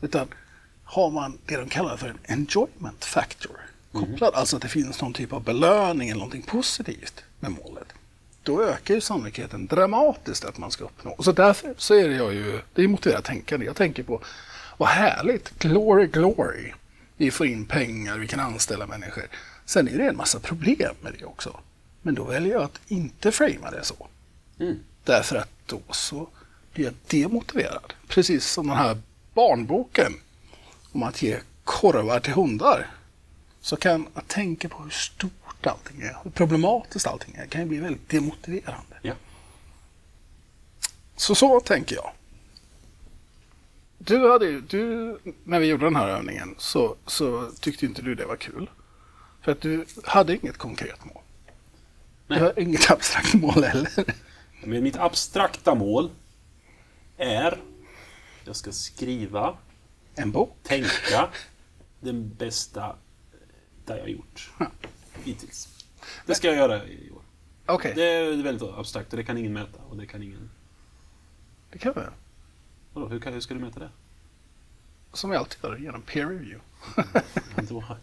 Utan har man det de kallar för en enjoyment factor kopplad, alltså att det finns någon typ av belöning eller någonting positivt med målet, då ökar ju sannolikheten dramatiskt att man ska uppnå. Så därför så är det jag ju, det är motiverat tänkande. Jag tänker på, vad härligt, glory, glory. Vi får in pengar, vi kan anställa människor. Sen är det en massa problem med det också. Men då väljer jag att inte framea det så. Mm. Därför att då så blir jag demotiverad. Precis som den här barnboken om att ge korvar till hundar. Så kan jag tänka på hur stort allting är, hur problematiskt allting är, kan ju bli väldigt demotiverande. Ja. Så så tänker jag. Du hade ju, du, när vi gjorde den här övningen så, så tyckte inte du det var kul. För att du hade inget konkret mål. Nej. Du har inget abstrakt mål heller. Men mitt abstrakta mål är jag ska skriva, En bok. tänka den bästa där jag gjort hittills. Det ska jag göra i år. Okej, Det är väldigt abstrakt och det kan ingen mäta. Och det kan ingen... det kan vi. Vadå, hur, kan, hur ska du mäta det? Som vi alltid gör genom peer review. Då-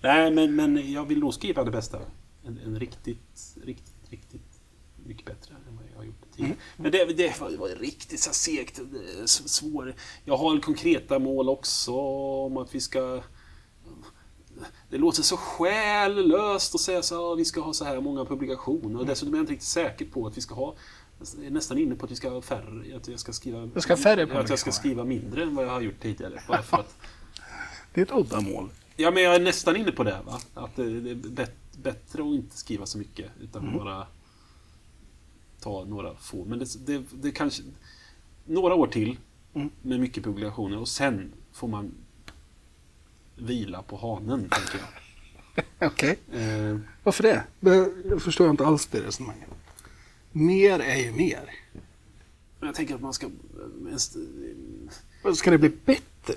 Nej, men, men jag vill nog skriva det bästa. En, en riktigt, riktigt, riktigt mycket bättre än vad jag har gjort tidigare. Men det, det var, det var riktigt så segt. det är s- Svår. Jag har konkreta mål också om att vi ska... Det låter så själlöst att säga så att vi ska ha så här många publikationer. Och dessutom är jag inte riktigt säker på att vi ska ha... Jag är nästan inne på att vi ska ha färre. Att jag ska skriva, Du ska färre Att jag ska skriva mindre än vad jag har gjort tidigare. Bara för att, Det är ett udda mål. Ja, men jag är nästan inne på det. Va? Att det är bet- bättre att inte skriva så mycket, utan bara ta några få. Men det, det, det kanske... Några år till Mm. med mycket publikationer och sen får man vila på hanen, tänker jag. Okej. Eh, Varför det? Jag förstår inte alls det resonemanget. Mer är ju mer. jag tänker att man ska... Ska det bli bättre?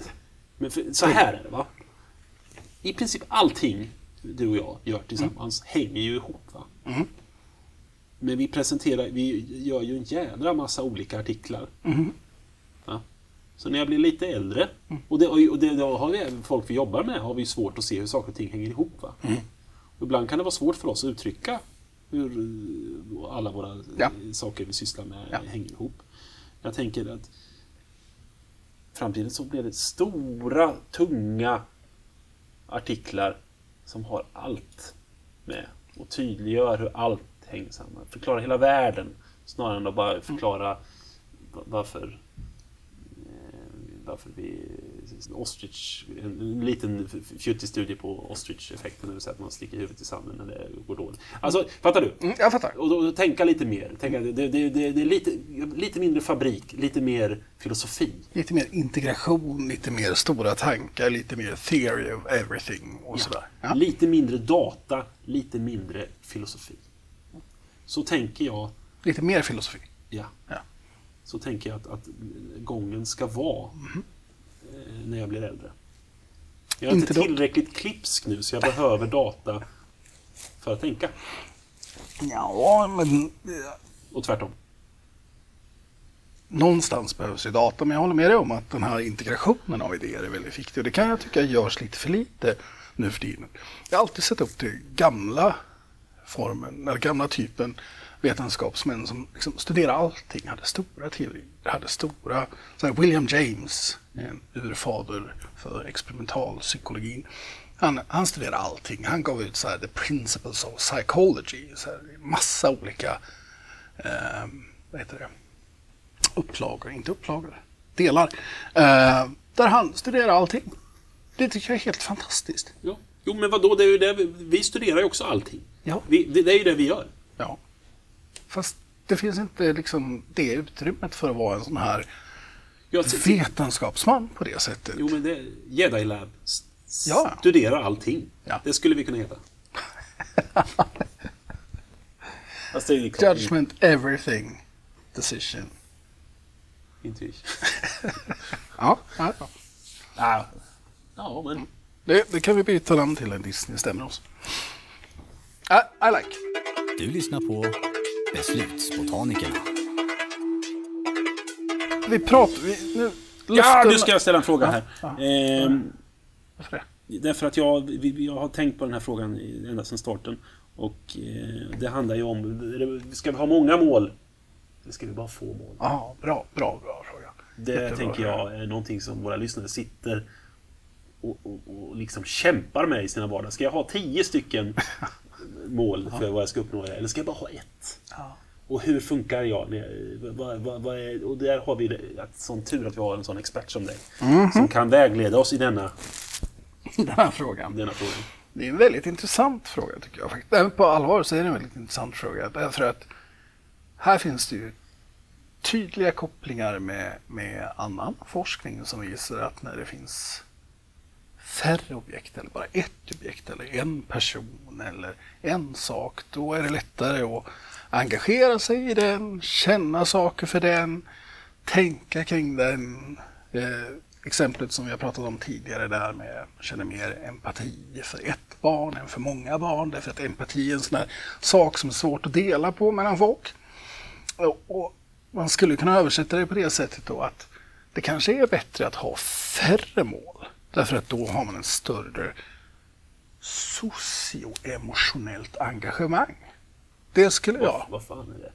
Men för, så här är det, va? I princip allting du och jag gör tillsammans hänger ju ihop, va? Mm. Men vi presenterar, vi gör ju en jädra massa olika artiklar. Mm. Så när jag blir lite äldre, och det, och det, då har vi även folk vi jobbar med, har vi svårt att se hur saker och ting hänger ihop. Va? Mm. Och ibland kan det vara svårt för oss att uttrycka hur eh, alla våra eh, Ja. saker vi sysslar med Ja. hänger ihop. Jag tänker att framtiden så blir det stora, tunga artiklar som har allt med och tydliggör hur allt hänger samman. Förklara hela världen snarare än att bara förklara va- varför eh, varför vi ostrich, en, en liten fjuttig studie på ostrich-effekten, det vill säga att man sticker huvudet i sanden när det går dåligt. Alltså, fattar du? Mm, jag fattar. Och då, tänka lite mer. Tänka, det, det, det, det är lite, lite mindre fabrik, lite mer filosofi. Lite mer integration, lite mer stora tankar, lite mer theory of everything och sådär. Ja. Lite mindre data, lite mindre filosofi. Så tänker jag, Lite mer filosofi. ja. Ja. Så tänker jag att, att gången ska vara eh, när jag blir äldre. Jag är inte, Inte tillräckligt klipsk nu så jag behöver data för att tänka. Ja, men eh, Och tvärtom. någonstans behövs ju data. Men jag håller med dig om att den här integrationen av idéer är väldigt viktig. Och det kan jag tycka görs lite för lite nu för tiden. Jag har alltid sett upp till gamla formen, eller gamla typen vetenskapsmän som liksom studerar allting, hade stora teorier, hade stora, så William James, en urfader för experimentalpsykologin. Han, han studerade allting. Han gav ut så här, The Principles of Psychology, så här, massa olika eh, vad heter det? upplagor, inte upplagor, delar. Eh, där han studerar allting. Det tycker jag är helt fantastiskt. Ja. Jo, men vadå? Det är ju det vi, vi studerar ju också allting. Ja. Vi, det, det är ju det vi gör. Fast det finns inte liksom det utrymmet för att vara en sån här ser- vetenskapsman på det sättet. jo, men det... Jedi Lab. s- Ja. Studerar allting. Ja. Det skulle vi kunna heta. Klart, Judgment everything decision. Intuition. Ja, ja, ja. Ja, ja men... Det, det kan vi byta namn till en Disney stämmer oss. I, I like. Du lyssnar på Beslutsbotanikerna. Vi pratar... Vi, nu, Ja, nu ska jag ställa en fråga här. Ehm, Varför det? Därför att jag, jag har tänkt på den här frågan ända sedan starten. Och eh, det handlar ju om, ska vi ha många mål? Eller ska vi bara få mål? Ja, bra, bra, bra fråga. Det Jättebra tänker jag är någonting som våra lyssnare sitter och, och, och liksom kämpar med i sina vardag. Ska jag ha tio stycken mål för vad jag ska uppnå? Eller ska jag bara ha ett? Ja. Och hur funkar jag? Vad, vad, vad är, och där har vi det, att sån tur att vi har en sån expert som dig. Mhm. Som kan vägleda oss i denna, Den här frågan. denna fråga. Det är en väldigt intressant fråga tycker jag. faktiskt. Även på allvar så är det en väldigt intressant fråga. Därför att här finns det ju tydliga kopplingar med, med annan forskning som visar att när det finns färre objekt eller bara ett objekt eller en person eller en sak, då är det lättare att engagera sig i den, känna saker för den, tänka kring den. Eh, exemplet som vi har pratat om tidigare där med känner mer empati för ett barn än för många barn. Därför att empati är en sån här sak som är svårt att dela på mellan folk. Och, och man skulle kunna översätta det på det sättet då att det kanske är bättre att ha färre mål. Därför att då har man en större socioemotionellt engagemang. Det skulle jag. Vad, vad fan är det?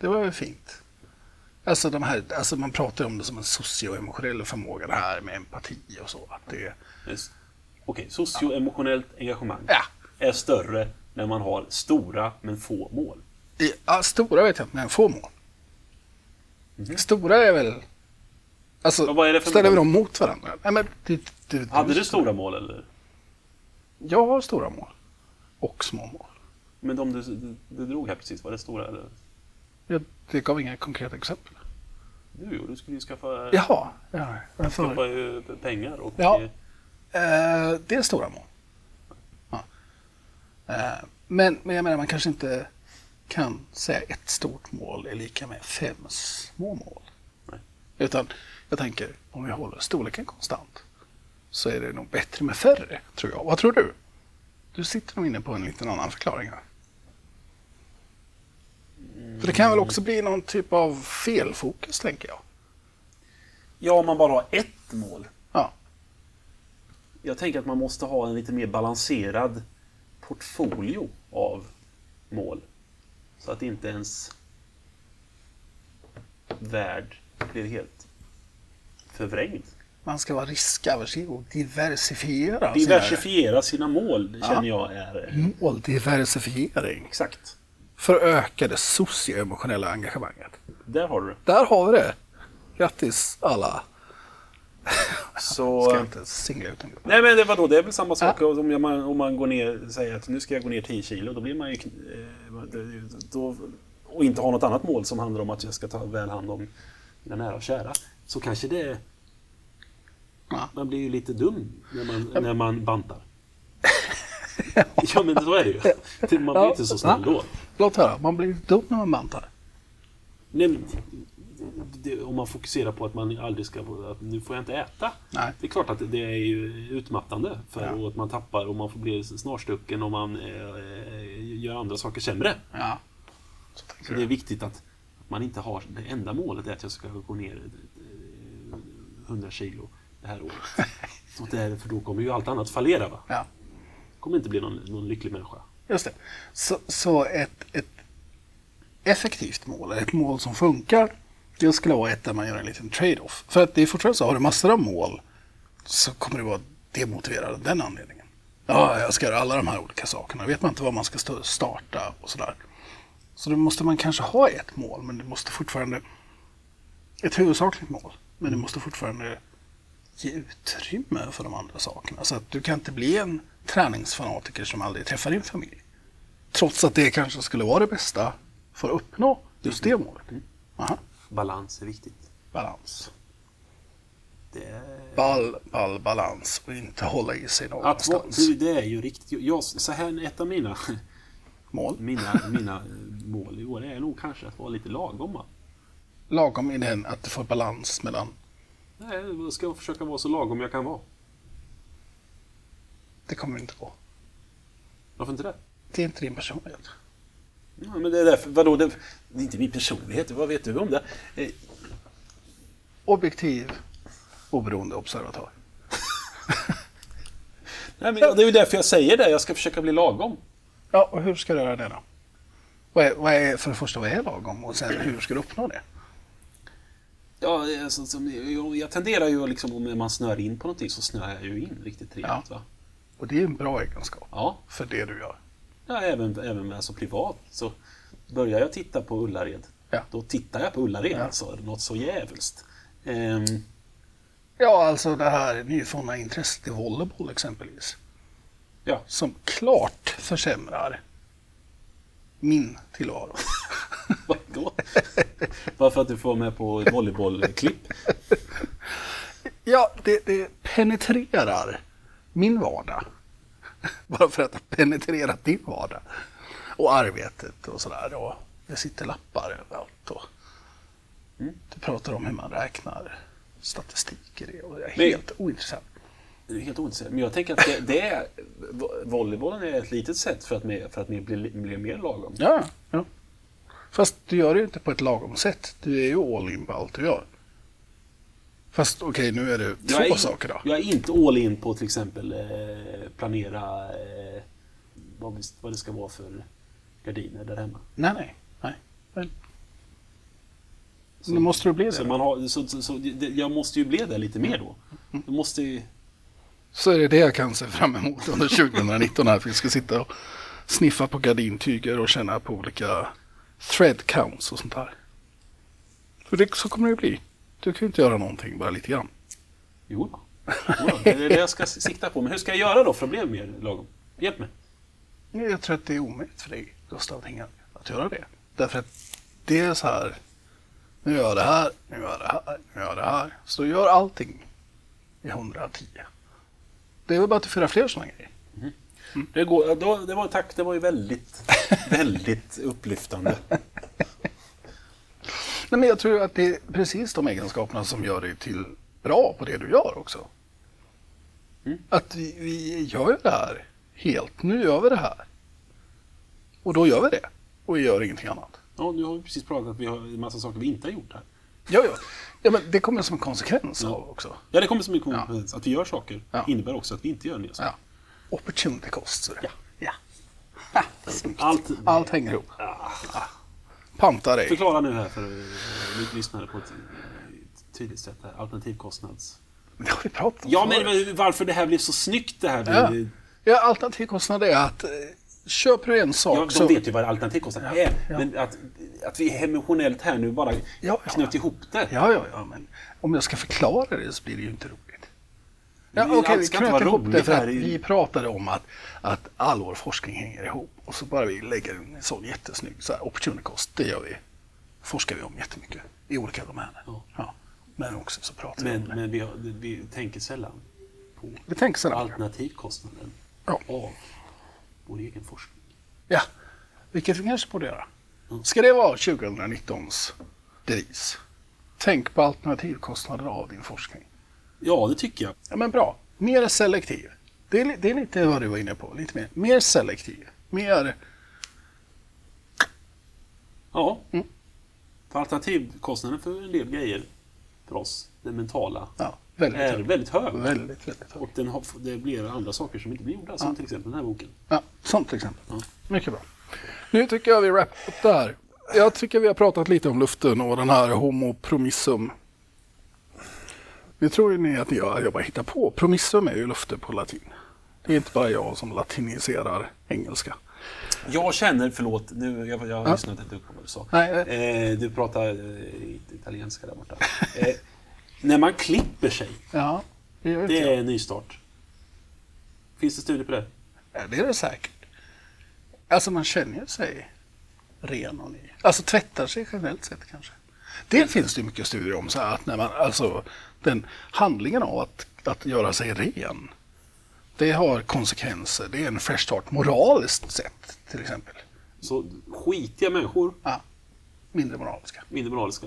Det var väl fint. Alltså, de här, alltså man pratar om det som en socioemotionell förmåga det här med empati och så. Att det. Okej, socioemotionellt engagemang ja, är större när man har stora men få mål. ja, stora vet jag inte, men få mål. Stora är väl... Alltså. Ja, är ställer vi dem mot varandra? Nej, men det, det, Hade du stora mål eller? Jag har stora mål. Och små mål. Men de du, du, du drog här precis, var det stora eller? Jag, det gav inga konkreta exempel. Du, jo, du skulle ju skaffa, Jaha, ja, varför? skaffa ju pengar och... Ja. Eh, det är stora mål. Ja. Eh, men, men jag menar, man kanske inte kan säga ett stort mål är lika med fem små mål. Nej. Utan jag tänker, om vi håller storleken konstant så är det nog bättre med färre, tror jag. Vad tror du? Du sitter nog inne på en liten annan förklaring här. För det kan väl också bli någon typ av felfokus, tänker jag. Ja, om man bara har ett mål. Ja, Jag tänker att man måste ha en lite mer balanserad portfolio av mål. Så att inte ens värld blir helt förvrängd. Man ska vara riskaversiv och diversifiera. Diversifiera sina mål, det känner jag är... Måldiversifiering. Exakt. För att öka det socioemotionella engagemanget. Där har du det. Där har vi det. Grattis alla. Så... Ska jag inte singla ut en grupp. Nej men det, vadå, det är väl samma sak om, man, om man går ner säger att nu ska jag gå ner 10 kilo. Då blir man ju... Eh, då, och inte har något annat mål som handlar om att jag ska ta väl hand om mina nära och kära. Så kanske det... Man blir ju lite dum när man, när man bantar. ja men så är det ju. Man blir inte så snäll då. Låt höra, man blir dum när man bantar. Nej, men, det, om man fokuserar på att man aldrig ska... Att nu får jag inte äta. Nej. Det är klart att det är ju utmattande. För Ja. att man tappar och man får bli snarstucken och man eh, gör andra saker sämre. Ja. Så Så det är viktigt att man inte har... Det enda målet är att jag ska gå ner eh, 100 kilo det här året. Så det är, för då kommer ju allt annat fallera. Va? Ja. kommer inte bli någon, någon lycklig människa. Just det. Så, så ett, ett effektivt mål, ett mål som funkar, det skulle vara ett där man gör en liten trade-off. För att det är fortfarande så, har du massor av mål så kommer du vara demotiverad av den anledningen. Ja, jag ska göra alla de här olika sakerna. Vet man inte var man ska starta och sådär. Så då måste man kanske ha ett mål, men det måste fortfarande... Ett huvudsakligt mål, men det måste fortfarande ge utrymme för de andra sakerna. Så att du kan inte bli en träningsfanatiker som aldrig träffar din familj. Trots att det kanske skulle vara det bästa för att uppnå just det målet. Aha. Balans är viktigt. Balans. Det. Ball, ball, balans och inte hålla i sig Att någonstans. du, det är ju riktigt... Jag, så här, ett av mina, Mål. mina, mina eh, mål i år är nog kanske att vara lite lagom. va? Lagom i den att du får balans mellan... Nej, Jag ska försöka vara så lagom jag kan vara. Det kommer inte gå. Varför inte det? Det är inte din personlighet. Ja, men det är därför, vadå, det, det är inte min personlighet. Vad vet du om det? Eh, Objektiv, oberoende observatör. Nej, men det är ju därför jag säger det. Jag ska försöka bli lagom. Ja, och hur ska du göra det då? Vad är, vad är, för det första, vad är lagom? Och sen, hur ska du uppnå det? Ja, alltså, som, jag, tenderar ju liksom, om man snör in på någonting så snör jag ju in riktigt rejält. Va? Och det är en bra egenskap Ja, för det du gör. ja även, även med, alltså, privat. Så börjar jag titta på Ullared, Ja. då tittar jag på Ullared. Ja. Alltså, något så jävligt. Ehm, Ja, alltså det här nyfunna intresset i volleyboll exempelvis. ja. Som klart försämrar min tillvaro. Vadå? Bara för att du får med på volleybollklipp? Ja, det, det penetrerar min vardag. Bara för att det penetrerat din vardag. Och arbetet och sådär. Och det sitter lappar överallt. Och Du pratar om hur man räknar statistik i det. Och det är Men- helt ointressant. Det är helt ointresserad. Men jag tänker att det, det är, vo- volleybollen är ett litet sätt för att, med, för att bli, bli, bli mer lagom. Ja, ja. Fast du gör det ju inte på ett lagom sätt. Du är ju all in på allt du gör. Fast okej, nu är det två Jag är, saker då. Jag är inte all in på till exempel eh, planera eh, vad, vad det ska vara för gardiner där hemma. Nej, nej. nej. Men... Nu måste du bli det. Så man har, så, så, så, jag måste ju bli det lite mer då. Mm. Jag måste ju, Så är det det jag kan se fram emot under 2019 här. För vi ska sitta och sniffa på gardintyger och känna på olika thread counts och sånt där. För det, så kommer det ju bli. Du kan ju inte göra någonting, bara lite grann. jo. Jo. Det är det jag ska sikta på. Men hur ska jag göra då för att bli mer lagom? Hjälp mig. Jag tror att det är omöjligt för dig, Gustav att göra det. Därför att det är så här. Nu gör jag det här, nu gör jag det här, nu gör jag det här. Så du gör allting i 110. Det är väl bara att du får fler sådana grejer. Det, går, då, det var, tack, det var ju väldigt, väldigt upplyftande. Nej, men jag tror att det är precis de egenskaperna som gör dig till bra på det du gör också. Att vi, vi gör ju det här helt. Nu gör vi det här. Och då gör vi det. Och vi gör ingenting annat. Ja, nu har vi precis pratat att vi har en massa saker vi inte har gjort här. Ja, ja. ja men det kommer som en konsekvens Ja. av också. Ja, det kommer som en konsekvens. Att vi gör saker Ja. innebär också att vi inte gör nya saker. Opportunity cost. så det. Ja. ja. Ha. Allt, Allt hänger ihop. Ah. Panta dig. Förklara nu här för uh, lyssnare på ett tydligt sätt. Här. Alternativkostnads... Det har vi pratat om Ja, men varför det här blev så snyggt det här. Ja. Det- Ja, alternativkostnad är att eh, köper du en sak Ja, de så... vet ju vad alternativkostnad är. ja. Men att, att vi emotionellt här nu bara ja. knöt ihop det. Ja, ja, ja, men om jag ska förklara det så blir det ju inte roligt. Ja, Okej, allt vi knöt ihop det för att i- vi pratade om att, att all vår forskning hänger ihop. Och så bara vi lägger en sån jättesnygg så här, opportunity cost, det gör vi. forskar vi om jättemycket i olika domäner. Ja. Ja. Men också så pratar vi Men, om det. men vi, har, vi tänker sällan på Vi tänker sådär. alternativkostnaden Ja. av vår egen forskning. Ja, vilket vi kanske borde göra. Mm. Ska det vara 2019s devis? tänk på alternativkostnader av din forskning. Ja, det tycker jag. Ja, men bra. Mer selektiv. Det är, det är lite vad du var inne på. Lite mer, mer selektiv. Mer... Ja. Mm. För alternativkostnaden för en del grejer för oss, det mentala, Ja, väldigt är hög. väldigt hög. Väldigt, väldigt hög. Och den har, det blir andra saker som inte blir gjorda, som Ja. till exempel den här boken. Ja, sånt till exempel. Ja. Mycket bra. Nu tycker jag vi wrap upp där. Jag tycker vi har pratat lite om luften och den här homo promissum. Nu tror ju ni att jag, jag bara hittar på. Promissum är ju luften på latin. Det är inte bara jag som latiniserar engelska. Jag känner, förlåt, nu, jag, jag Ja. lyssnat inte upp på vad du sa. Nej, Eh, du pratar eh, italienska där borta. Eh, när man klipper sig, Ja, det det är en nystart. Finns det studier på det? Ja, det är det säkert. Alltså man känner sig ren och ny. Alltså tvättar sig generellt sett kanske. Det finns det mycket studier om. Så att när man, alltså, den handlingen av att, att göra sig ren. Det har konsekvenser. Det är en fresh start moraliskt sett till exempel. Så skitiga människor, Ja, mindre moraliska. mindre moraliska.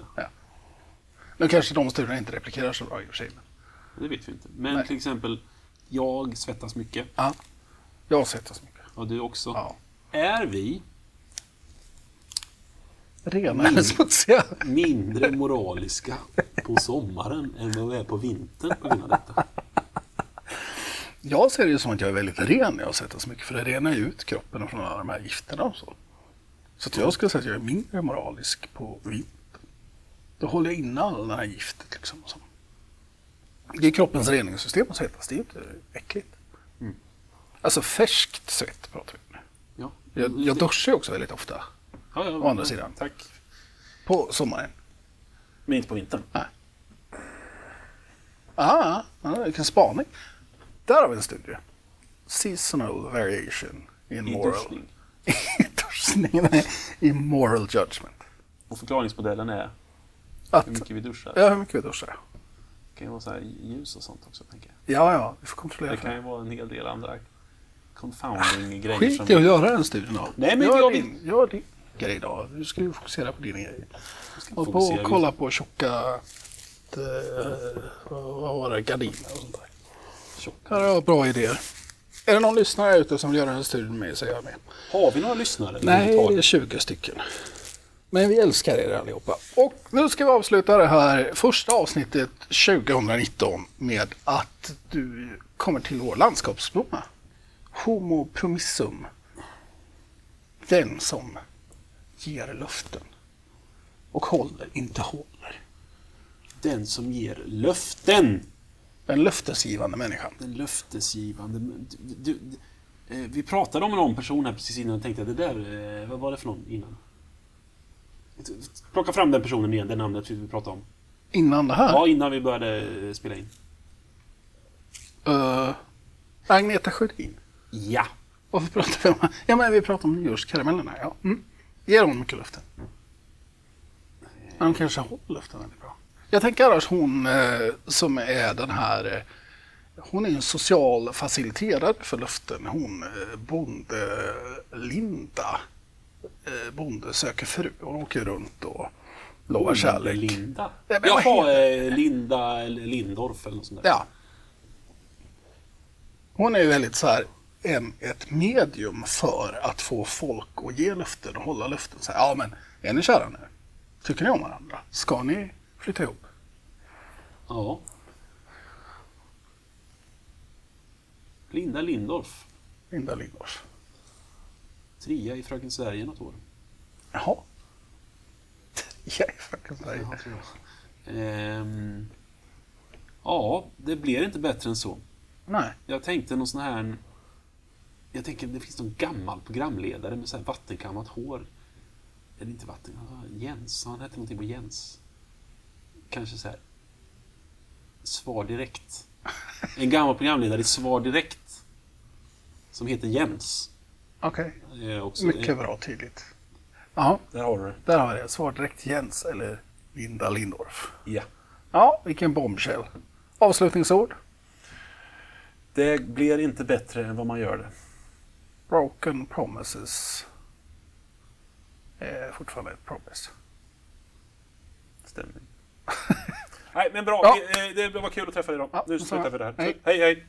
Nu kanske de studierna inte replikerar så bra i och för sig. Men, Det vet vi inte. Men Nej. till exempel, jag svettas mycket. ja, jag så mycket. Och du också. Ja. Är vi Rena eller smutsiga? mindre moraliska på sommaren än vad vi är på vintern på grund av detta? Jag ser det ju som att jag är väldigt ren när jag svettas så mycket. För det renar ju ut kroppen från alla de här gifterna och så. Så jag skulle säga att jag är mindre moralisk på vintern. Då håller jag inne all det här giftet liksom. och så. Det är kroppens reningssystem att svettas. Det är ju inte äckligt. Mm. Alltså färskt svett pratar vi om nu. Ja. Jag, jag duschar ju också väldigt ofta ja, ja, å andra sidan. Tack. på sommaren. Men inte på vintern. Ah, ah, vilken spaning. Där har vi en studie. Seasonal variation in moral... I duschning, nej, I moral judgment. Och förklaringsmodellen är Att, hur mycket vi duschar. ja, hur mycket vi duschar. Det kan ju vara så här ljus och sånt också, tänker jag. Ja, ja, vi får kontrollera Det kan ju vara en hel del andra confounding-grejer Skit som... i att göra den studien då. Nej, men gör jag din, gör grej då. Du ska ju fokusera på din grej. Och på och kolla på tjocka... eh, vad var det? Gardiner och sånt där. Tjocka. Här har jag bra idéer. Är det någon lyssnare ute som vill göra en studie med är jag med. Har vi några lyssnare? Nej, det är överhuvudtaget? 20 stycken. Men vi älskar er allihopa. Och nu ska vi avsluta det här första avsnittet 2019 med att du kommer till vår landskapsblomma. Homo promissum. Den som ger löften. Och håller, inte håller. Den som ger löften. Den löftesgivande människan. Den löftesgivande. Du, du, du, eh, vi pratade om någon person här precis innan och tänkte att det där, eh, vad var det för någon innan? Plocka fram den personen igen, det namnet vi pratade om. Innan det här. Ja, innan vi började eh, spela in. eh, Agneta Sjödin. Ja. Varför pratar vi om... Ja, men vi pratar om nyårskaramellerna. Ja. Mm. Ger hon mycket löften? Men de kanske håller löften väldigt bra. Jag tänker annars hon eh, som är den här... Eh, hon är en social faciliterare för löften. Hon eh, bonde Linda. Eh, bonde söker fru. Hon åker runt och lovar kärlek. Linda. Men vad Jaha, eh, Linda eller Lindorff eller något sånt där. Ja. Hon är ju väldigt så här en, ett medium för att få folk att ge löften och hålla löften. Så här, ja men är ni kära nu? Tycker ni om varandra? Ska ni flytta ihop? Ja. Linda Lindorff. Linda Lindors. Trea i Fröken Sverige något år. Jaha. Jag är faktiskt Sverige. Ja. Ehm, ja, det blir inte bättre än så. Nej. Jag tänkte någon sån här... Jag tänker det finns någon gammal programledare med så här vattenkammat hår. Eller inte vatten... Jens, han hette någonting på Jens. Kanske så här... Svar direkt. En gammal programledare i Svar direkt. Som heter Jens. Okej. Eh, också, Mycket bra tydligt. Ja, Där har du det. där har vi det. Svar direkt Jens eller Linda Lindorff. Ja. Ja, vilken bombshell. Avslutningsord. Det blir inte bättre än vad man gör det. Broken promises. Är fortfarande ett promise. Stämmer. Nej, men bra. Ja. Eh, Det var kul att träffa dig idag. Ja, nu slutar vi det här. Hej. Hej, hej.